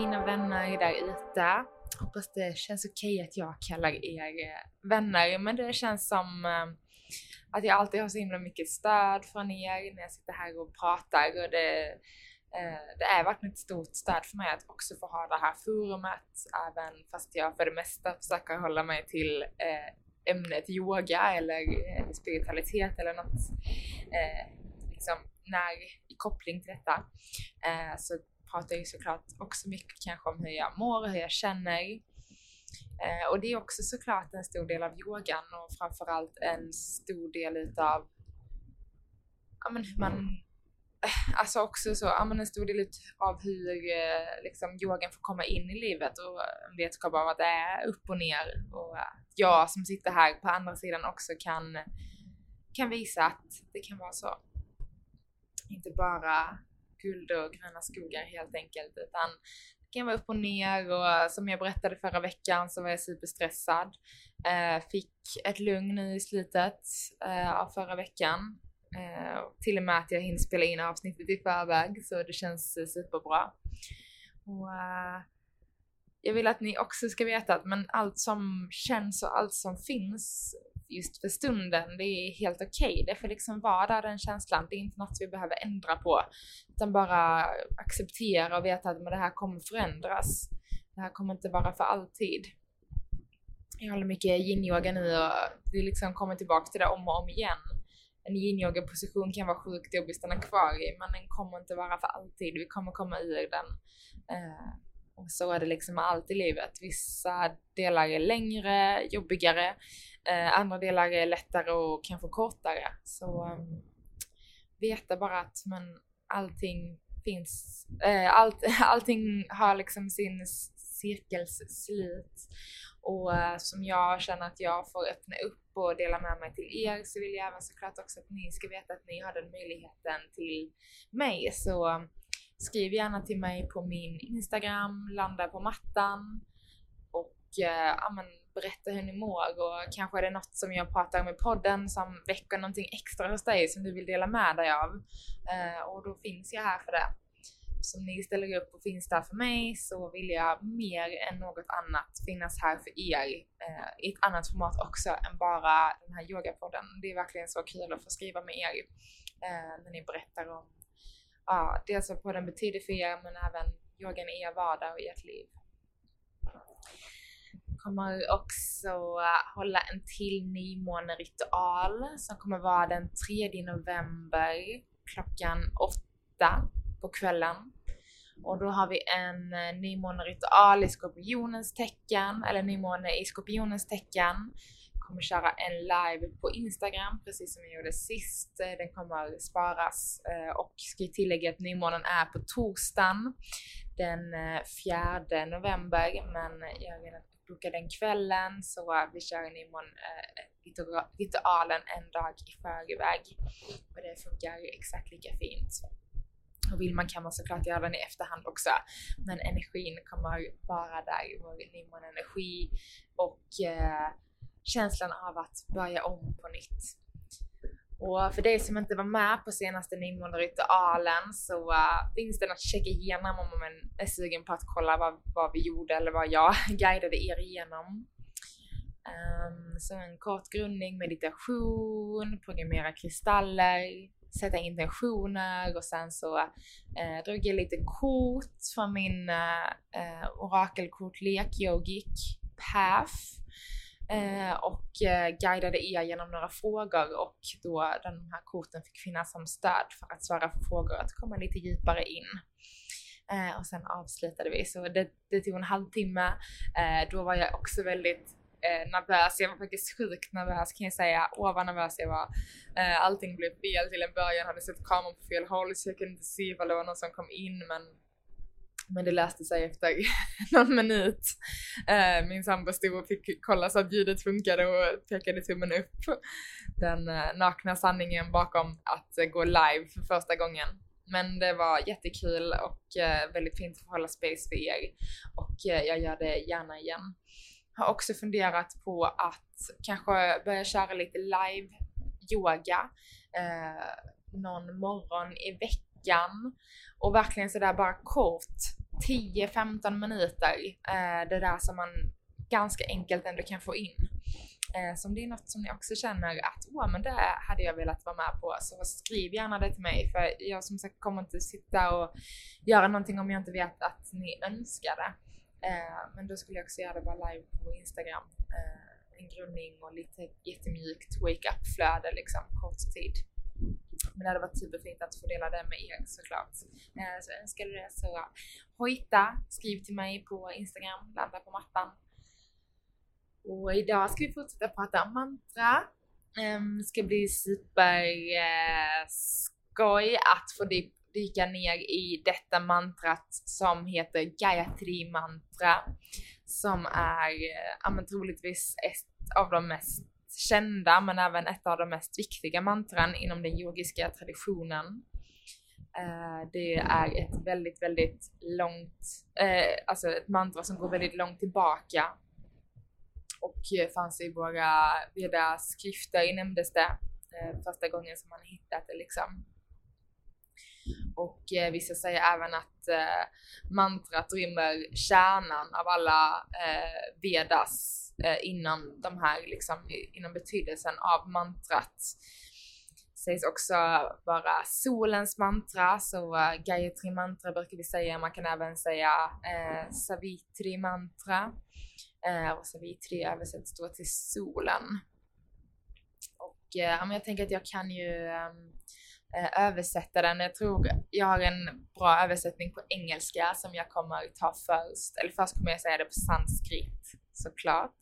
Fina vänner där ute. Hoppas det känns okej okay att jag kallar er eh, vänner, men det känns som eh, att jag alltid har så himla mycket stöd från er när jag sitter här och pratar och det, eh, det är verkligen ett stort stöd för mig att också få ha det här forumet, även fast jag för det mesta försöker hålla mig till ämnet yoga eller spiritualitet eller något liksom när, i koppling till detta. Så pratar ju såklart också mycket kanske om hur jag mår och hur jag känner. Eh, och det är också såklart en stor del av yogan och framförallt en stor del utav ja, men hur man eh, Alltså också så, ja men en stor del av hur eh, liksom yogan får komma in i livet och en vetskap av att det är upp och ner och att jag som sitter här på andra sidan också kan, kan visa att det kan vara så. Inte bara guld och gröna skogar helt enkelt utan det kan vara upp och ner och som jag berättade förra veckan så var jag superstressad. Eh, fick ett lugn nu i slutet eh, av förra veckan. Eh, till och med att jag hinner spela in avsnittet i förväg så det känns superbra. Och, eh, jag vill att ni också ska veta att men allt som känns och allt som finns just för stunden, det är helt okej. Okay. Det får liksom vara där den känslan. Det är inte något vi behöver ändra på. Utan bara acceptera och veta att men det här kommer förändras. Det här kommer inte vara för alltid. Jag håller mycket yin-yoga nu och vi liksom kommer tillbaka till det om och om igen. En yin-yoga position kan vara sjukt jobbig att stanna kvar i men den kommer inte vara för alltid. Vi kommer komma ur den. Eh, och så är det liksom med allt i livet. Vissa delar är längre, jobbigare. Eh, andra delar är lättare och kanske kortare. Så um, veta bara att men, allting finns, eh, allt, allting har liksom sin cirkels slut. Och uh, som jag känner att jag får öppna upp och dela med mig till er så vill jag även såklart också att ni ska veta att ni har den möjligheten till mig. Så skriv gärna till mig på min Instagram, landa på mattan och eh, amen, berätta hur ni mår och kanske är det något som jag pratar om i podden som väcker någonting extra hos dig som du vill dela med dig av. Eh, och då finns jag här för det. Som ni ställer upp och finns där för mig så vill jag mer än något annat finnas här för er eh, i ett annat format också än bara den här yogapodden. Det är verkligen så kul att få skriva med er eh, när ni berättar om ja, dels vad podden betyder för er men även yogan i er vardag och i ert liv kommer också äh, hålla en till nymåneritual som kommer vara den 3 november klockan 8 på kvällen. Och då har vi en äh, nymåneritual i skorpionens tecken, eller nymåne i skorpionens tecken. Kommer köra en live på Instagram precis som jag gjorde sist. Eh, den kommer sparas eh, och ska tillägga att nymånen är på torsdagen den eh, 4 november men jag har redan bokat den kvällen så vi kör nymån ritualen en dag i förväg. Och det funkar exakt lika fint. Och vill man kan man såklart göra den i efterhand också. Men energin kommer vara där, vår energi och eh, känslan av att börja om på nytt. Och för dig som inte var med på senaste nymåneritualen så uh, finns den att checka igenom om man är sugen på att kolla vad, vad vi gjorde eller vad jag guidade er igenom. Um, så en kort grundning, meditation, programmera kristaller, sätta intentioner och sen så uh, drog jag lite kort från min eh, uh, orakelkort lek yogic path Mm. eh, och eh, guidade er genom några frågor och då de här korten fick finnas som stöd för att svara på frågor, att komma lite djupare in. Eh, och sen avslutade vi, så det, det tog en halvtimme. Eh, då var jag också väldigt eh, nervös. Jag var faktiskt sjukt nervös kan jag säga. Åh vad nervös jag var. Eh, allting blev fel till en början, jag hade sett kameran på fel håll så jag kunde inte se ifall det var någon som kom in men men det löste sig efter någon minut. Eh, min sambo stod och fick kolla så att ljudet funkade och pekade tummen upp. Den eh, nakna sanningen bakom att eh, gå live för första gången. Men det var jättekul och eh, väldigt fint att få hålla space för er. Och eh, jag gör det gärna igen. Har också funderat på att kanske börja köra lite live yoga eh, någon morgon i veckan och verkligen sådär bara kort 10-15 minuter. Eh, det där som man ganska enkelt ändå kan få in. Eh, så om det är något som ni också känner att åh, men det hade jag velat vara med på så skriv gärna det till mig för jag som sagt kommer inte sitta och göra någonting om jag inte vet att ni önskar det. Eh, men då skulle jag också göra det bara live på Instagram. Eh, en grundning och lite jättemjukt wake-up flöde liksom kort tid. Men det hade varit superfint att få dela det med er såklart. Eh, så önskar du det så hojta, skriv till mig på Instagram, landa på mattan. Och idag ska vi fortsätta prata om mantra. Ehm, det ska bli superskoj eh, att få dyka ner i detta mantrat som heter Gayatri mantra. Som är uh, troligtvis ett av de mest kända men även ett av de mest viktiga mantran inom den yogiska traditionen. Eh, det är ett väldigt, väldigt långt, eh, alltså ett mantra som går väldigt långt tillbaka och eh, fanns i våra veda skrifter nämndes det första gången som man hittat det liksom. Och eh, vissa säger även att eh, mantrat rymmer kärnan av alla eh, vedas eh, de här liksom, inom betydelsen av mantrat. Sägs också vara solens mantra, så Gayatri mantra brukar vi säga. Man kan även säga eh, Savitri mantra. Eh, och Savitri översätts då till solen. Och eh, jag tänker att jag kan ju ehm, Eh, um, översätta den. Jag tror jag har en bra översättning på engelska som jag kommer ta först. Eller först kommer jag säga det på sanskrit såklart.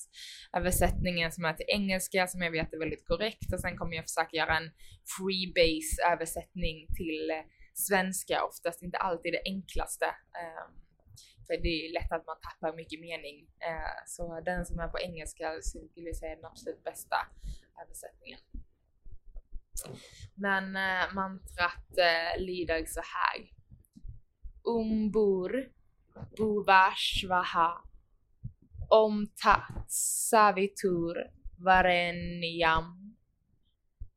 Översättningen som är till engelska som jag vet är väldigt korrekt och sen kommer jag försöka göra en freebase översättning till eh, svenska, oftast inte alltid det enklaste. Ehm, för det är lätt att man tappar mycket mening. Eh, så den som är på engelska skulle jag säga är den absolut bästa översättningen. Men eh, mantrat eh, lyder så här. Umbur Buvashvaha omtat savitur varenyam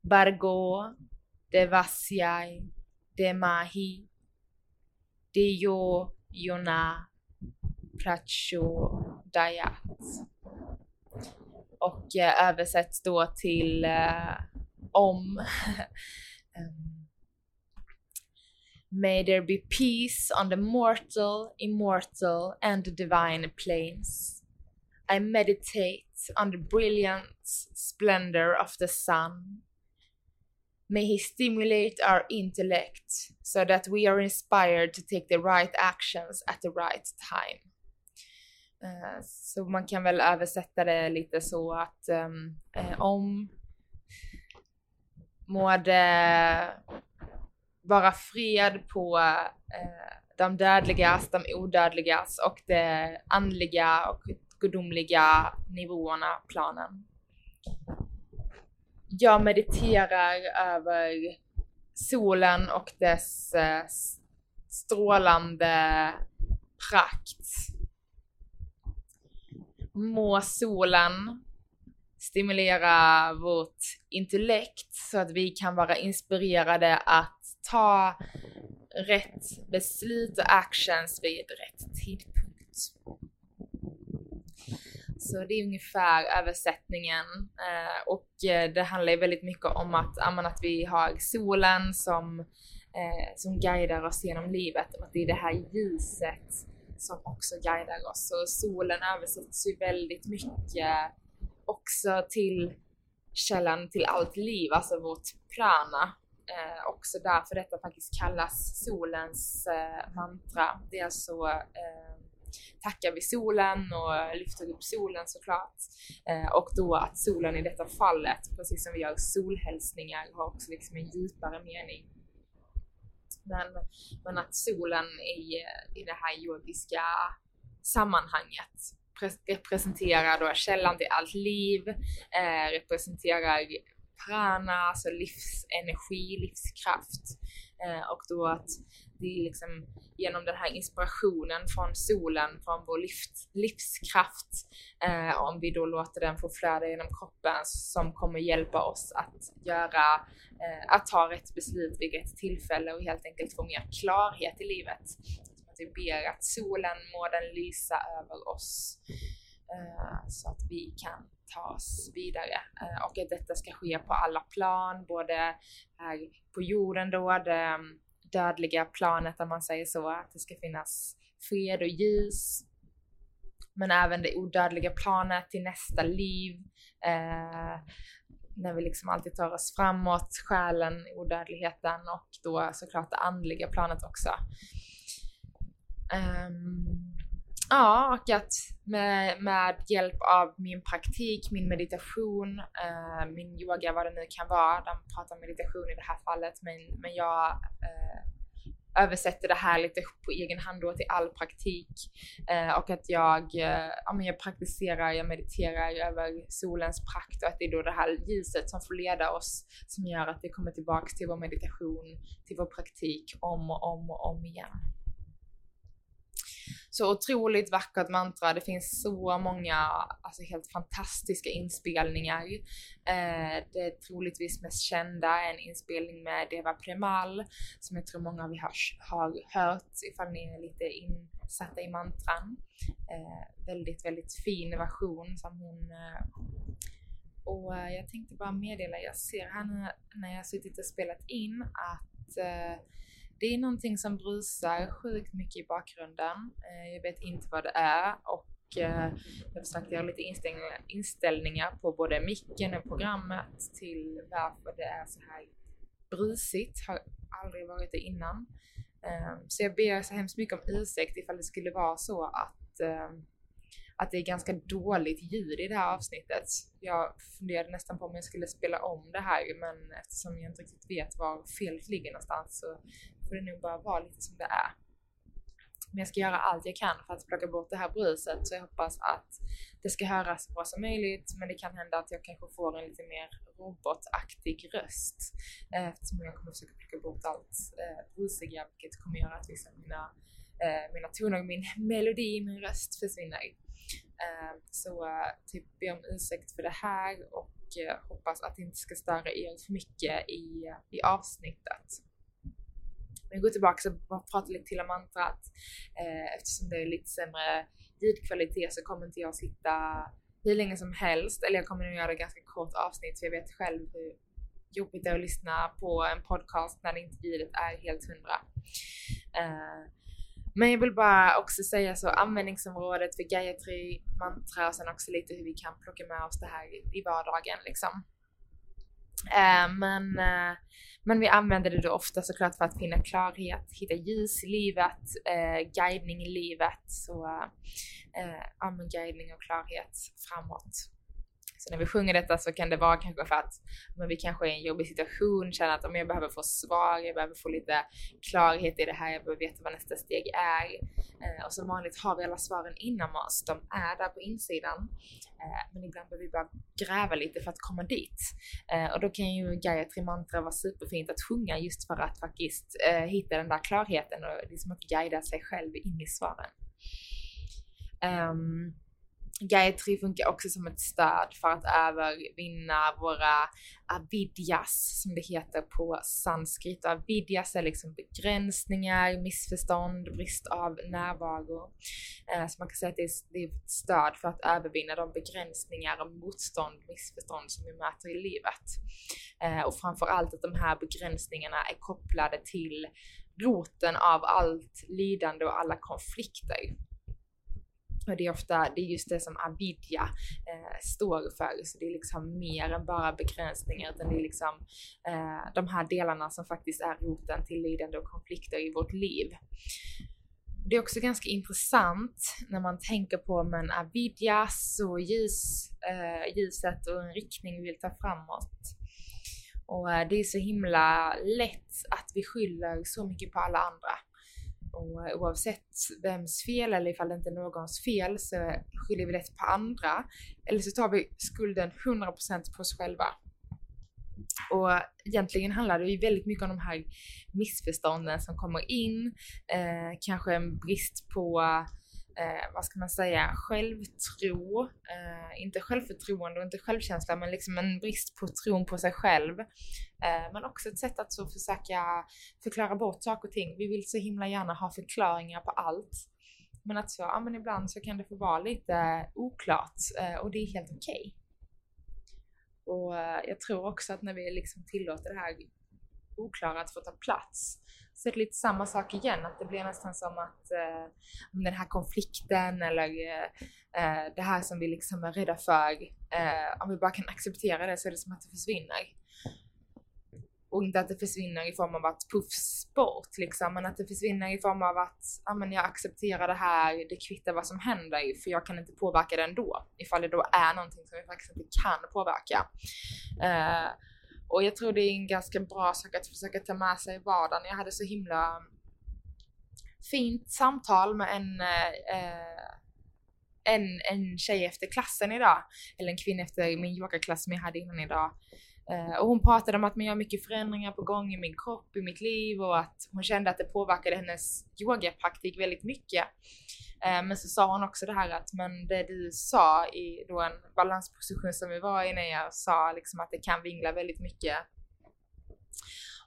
bargo devasyai demahi deyo yona prachodayat. Och eh, översätts då till eh, om um, May there be peace on the mortal, immortal and the divine planes. I meditate on the brilliant splendor of the sun. May he stimulate our intellect so that we are inspired to take the right actions at the right time. Uh, så man kan väl översätta det lite så att um, uh, om må det eh, vara fred på eh, de dödligas, de odödligas och det andliga och gudomliga nivåerna, planen. Jag mediterar över solen och dess eh, strålande prakt. Må solen stimulera vårt intellekt så att vi kan vara inspirerade att ta rätt beslut och actions vid rätt tidpunkt. Så det är ungefär översättningen eh, och eh, det handlar ju väldigt mycket om att, att vi har solen som, eh, som guidar oss genom livet och att det är det här ljuset som också guidar oss. Så solen översätts ju väldigt mycket också till källan till allt liv, alltså vårt prana. Eh, också därför detta faktiskt kallas solens eh, mantra. Det är alltså eh, tackar vi solen och lyfter upp solen såklart. Eh, och då att solen i detta fallet, precis som vi gör solhälsningar, har också liksom en djupare mening. Men, men att solen i, i det här yogiska sammanhanget representerar då källan till allt liv, eh, representerar prana, alltså livsenergi, livskraft. Eh, och då att det är liksom genom den här inspirationen från solen, från vår livs, livskraft, eh, om vi då låter den få flöda genom kroppen som kommer hjälpa oss att göra, eh, att ta rätt beslut vid rätt tillfälle och helt enkelt få mer klarhet i livet. Vi ber att solen må den lysa över oss eh, så att vi kan ta oss vidare eh, och att detta ska ske på alla plan, både här på jorden då, det dödliga planet om man säger så, att det ska finnas fred och ljus. Men även det odödliga planet till nästa liv. Eh, när vi liksom alltid tar oss framåt, själen, odödligheten och då såklart det andliga planet också. Um, ja, och att med, med hjälp av min praktik, min meditation, uh, min yoga, vad det nu kan vara, de pratar meditation i det här fallet, men, men jag uh, översätter det här lite på egen hand då till all praktik eh, och att jag, eh, ja, men jag praktiserar, jag mediterar över solens prakt och att det är då det här ljuset som får leda oss som gör att vi kommer tillbaks till vår meditation, till vår praktik om och om och om igen. Så otroligt vackert mantra. Det finns så många alltså helt fantastiska inspelningar. Eh, det troligtvis mest kända är en inspelning med Deva Premal som jag tror många av er har, hört ifall ni är lite insatta i mantran. Eh, väldigt, väldigt fin version som hon eh, och eh, jag tänkte bara meddela, jag ser här nu när jag suttit och spelat in att eh, det är någonting som brusar sjukt mycket i bakgrunden. Eh, jag vet inte vad det är och eh, jag har försökt göra lite inställningar på både micken och programmet till varför det är så här brusigt. Har aldrig varit det innan. Eh, så jag ber så hemskt mycket om ursäkt ifall det skulle vara så att eh, att det är ganska dåligt ljud i det här avsnittet. Jag funderade nästan på om jag skulle spela om det här men eftersom jag inte riktigt vet var felet ligger någonstans så får det nog bara vara lite som det är. Men jag ska göra allt jag kan för att plocka bort det här bruset så jag hoppas att det ska höras så bra som möjligt men det kan hända att jag kanske får en lite mer robotaktig röst eh, eftersom jag kommer försöka plocka bort allt eh, brusiga vilket kommer göra att vissa av mina, eh, mina toner och min melodi i min röst försvinner. Eh, så eh, typ be om ursäkt för det här och eh, hoppas att det inte ska störa er för mycket i, i avsnittet. Men jag går tillbaka och pratar lite till om mantrat. Eh, eftersom det är lite sämre ljudkvalitet så kommer inte jag sitta hur länge som helst, eller jag kommer nog göra ett ganska kort avsnitt för jag vet själv hur jobbigt det är att lyssna på en podcast när inte ljudet är helt hundra. Eh, men jag vill bara också säga så användningsområdet för Gayatri mantra och sen också lite hur vi kan plocka med oss det här i vardagen liksom. Eh, men eh, men vi använder det då ofta såklart för att finna klarhet, hitta ljus i livet, eh, guidning i livet. Så eh, ja, men guidning och klarhet framåt. Så när vi sjunger detta så kan det vara kanske för att men vi kanske är i en jobbig situation, känner att om jag behöver få svar, jag behöver få lite klarhet i det här, jag behöver veta vad nästa steg är. Eh, och som vanligt har vi alla svaren inom oss, de är där på insidan. Eh, men ibland behöver vi bara gräva lite för att komma dit. Eh, och då kan ju Gayatri Mantra vara superfint att sjunga just för att faktiskt eh, hitta den där klarheten och liksom att guida sig själv in i svaren. Um, Gayatri funkar också som ett stöd för att övervinna våra avidyas, som det heter på sanskrit. Avidyas är liksom begränsningar, missförstånd, brist av närvaro. Eh, så man kan säga att det är, ett stöd för att övervinna de begränsningar och motstånd, missförstånd som vi möter i livet. Eh, och framförallt att de här begränsningarna är kopplade till roten av allt lidande och alla konflikter. Och det är ofta, det är just det som avidya eh, står för, så det är liksom mer än bara begränsningar, utan det är liksom eh, de här delarna som faktiskt är roten till lidande och konflikter i vårt liv. det är också ganska intressant när man tänker på men avidya, så ljus, eh, ljuset och en riktning vi vill ta framåt. Och eh, det är så himla lätt att vi skyller så mycket på alla andra. Och oavsett vems fel eller ifall det inte är någons fel så skyller vi lätt på andra. Eller så tar vi skulden 100% på oss själva. Och egentligen handlar det ju väldigt mycket om de här missförstånden som kommer in, eh, kanske en brist på eh, vad ska man säga, självtro, eh, inte självförtroende och inte självkänsla, men liksom en brist på tron på sig själv. Eh, men också ett sätt att så försöka förklara bort saker och ting. Vi vill så himla gärna ha förklaringar på allt. Men att så, ja men ibland så kan det få vara lite oklart eh, och det är helt okej. Okay. Och eh, jag tror också att när vi liksom tillåter det här oklara att få ta plats så är det lite samma sak igen, att det blir nästan som att eh, den här konflikten eller eh, det här som vi liksom är rädda för, eh, om vi bara kan acceptera det så är det som att det försvinner. Och inte att det försvinner i form av att puffs bort liksom, men att det försvinner i form av att ah, men jag accepterar det här, det kvittar vad som händer för jag kan inte påverka det ändå. Ifall det då är någonting som jag faktiskt inte kan påverka. Eh, och jag tror det är en ganska bra sak att försöka ta med sig i vardagen. Jag hade så himla fint samtal med en eh, eh, en, en tjej efter klassen idag, eller en kvinna efter min yogaklass som jag hade innan idag. Eh, och hon pratade om att man gör mycket förändringar på gång i min kropp, i mitt liv och att hon kände att det påverkade hennes yogapraktik väldigt mycket. Eh, men så sa hon också det här att men det du sa i då en balansposition som vi var i när jag sa liksom att det kan vingla väldigt mycket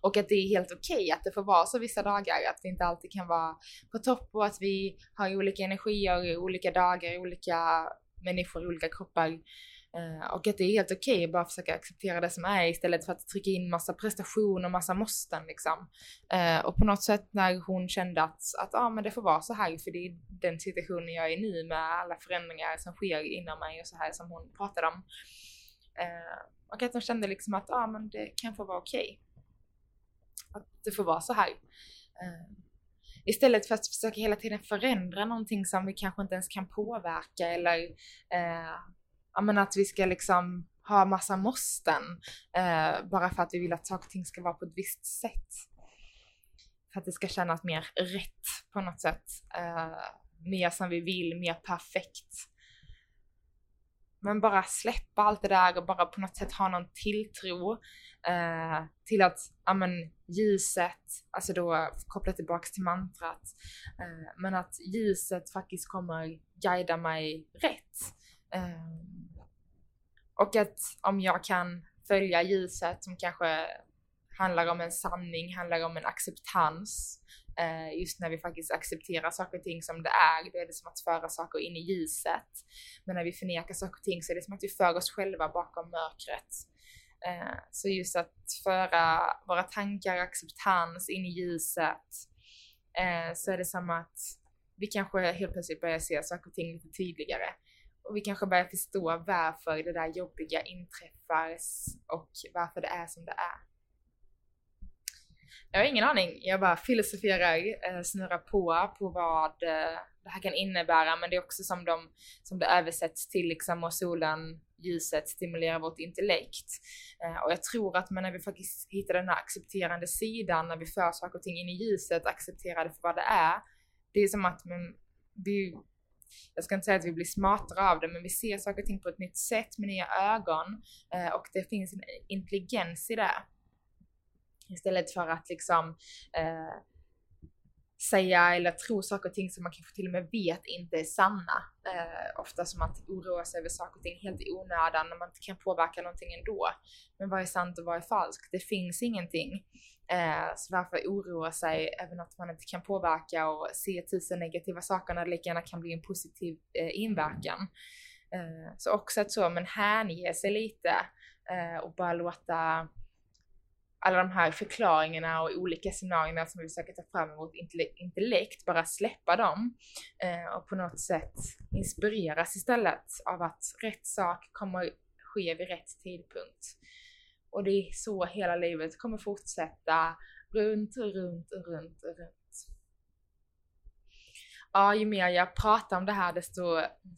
och att det är helt okej okay, att det får vara så vissa dagar, att vi inte alltid kan vara på topp och att vi har olika energier, olika dagar, olika människor, olika kroppar. Eh, och att det är helt okej okay att bara försöka acceptera det som är istället för att trycka in massa prestation och massa måsten liksom. Eh, och på något sätt när hon kände att, att ah, men det får vara så här för det är den situationen jag är i nu med alla förändringar som sker inom mig och så här som hon pratade om. Eh, och att hon kände liksom att ah, men det kan få vara okej. Okay. Att det får vara så här. Istället för att försöka hela tiden förändra någonting som vi kanske inte ens kan påverka eller ja, men att vi ska liksom ha massa måsten eh, bara för att vi vill att saker och ting ska vara på ett visst sätt. För att det ska kännas mer rätt på något sätt. Eh, mer som vi vill, mer perfekt. Men bara släppa allt det där och bara på något sätt ha någon tilltro eh, till att, ja men ljuset, alltså då kopplat tillbaks till mantrat, eh, men att ljuset faktiskt kommer guida mig rätt. Ehm, och att om jag kan följa ljuset som kanske handlar om en sanning, handlar om en acceptans. Eh, just när vi faktiskt accepterar saker och ting som det är, då är det som att föra saker in i ljuset. Men när vi förnekar saker och ting så är det som att vi för oss själva bakom mörkret. Eh, så just att föra våra tankar, acceptans in i ljuset, eh, så är det som att vi kanske helt plötsligt börjar se saker och ting lite tydligare. Och vi kanske börjar förstå varför det där jobbiga inträffar och varför det är som det är. Jag har ingen aning, jag bara filosoferar, eh, snurrar på på vad eh, det här kan innebära men det är också som, de, som det översätts till liksom och solen, ljuset stimulerar vårt intellekt. Eh, och jag tror att när vi faktiskt hittar den här accepterande sidan, när vi för saker och ting in i ljuset, accepterar det för vad det är. Det är som att men, vi jag ska inte säga att vi blir smartare av det, men vi ser saker och ting på ett nytt sätt med nya ögon eh, och det finns en intelligens i det. Istället för att liksom eh, säga eller tro saker och ting som man kanske till och med vet inte är sanna. Eh, ofta som att oroa sig över saker och ting helt i onödan när man inte kan påverka någonting ändå. Men vad är sant och vad är falskt? Det finns ingenting. Eh, så varför oroa sig över något man inte kan påverka och se tusen negativa saker när det lika gärna kan bli en positiv eh, inverkan. Eh, så också att så, men hänge sig lite eh, och bara låta alla de här förklaringarna och olika scenarierna som vi försöker ta fram mot intellekt, bara släppa dem eh, och på något sätt inspireras istället av att rätt sak kommer ske vid rätt tidpunkt. Och det är så hela livet kommer fortsätta runt och runt och runt och runt ja, ju mer jag pratar om det här desto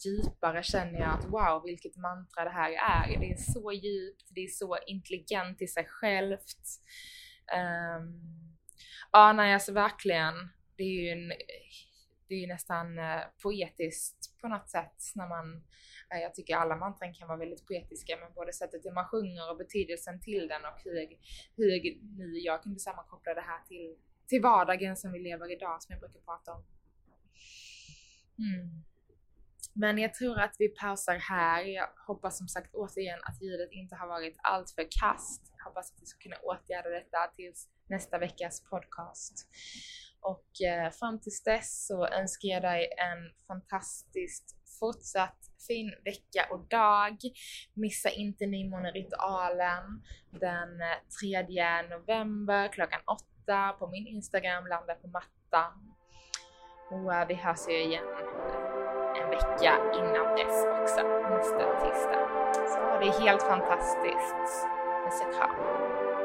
djupare känner jag att wow, vilket mantra det här är. Det är så djupt, det är så intelligent i sig självt. Um, ja, nej alltså verkligen. Det är ju en, det är nästan eh, poetiskt på något sätt när man eh, jag tycker alla mantran kan vara väldigt poetiska, men både sättet hur man sjunger och betydelsen till den och hur, hur nu jag kunde sammankoppla det här till, till vardagen som vi lever idag, som jag brukar prata om. Mm. Men jag tror att vi pausar här. Jag hoppas som sagt återigen att ljudet inte har varit alltför kast. Jag hoppas att vi ska kunna åtgärda detta tills nästa veckas podcast. Och eh, fram tills dess så önskar jag dig en fantastiskt fortsatt fin vecka och dag. Missa inte nymåneritualen den eh, 3 november klockan 8 på min Instagram, landa på mattan. Och vi hörs ju igen en vecka innan dess också, nästa tisdag. Så ha det helt fantastiskt. Puss och kram.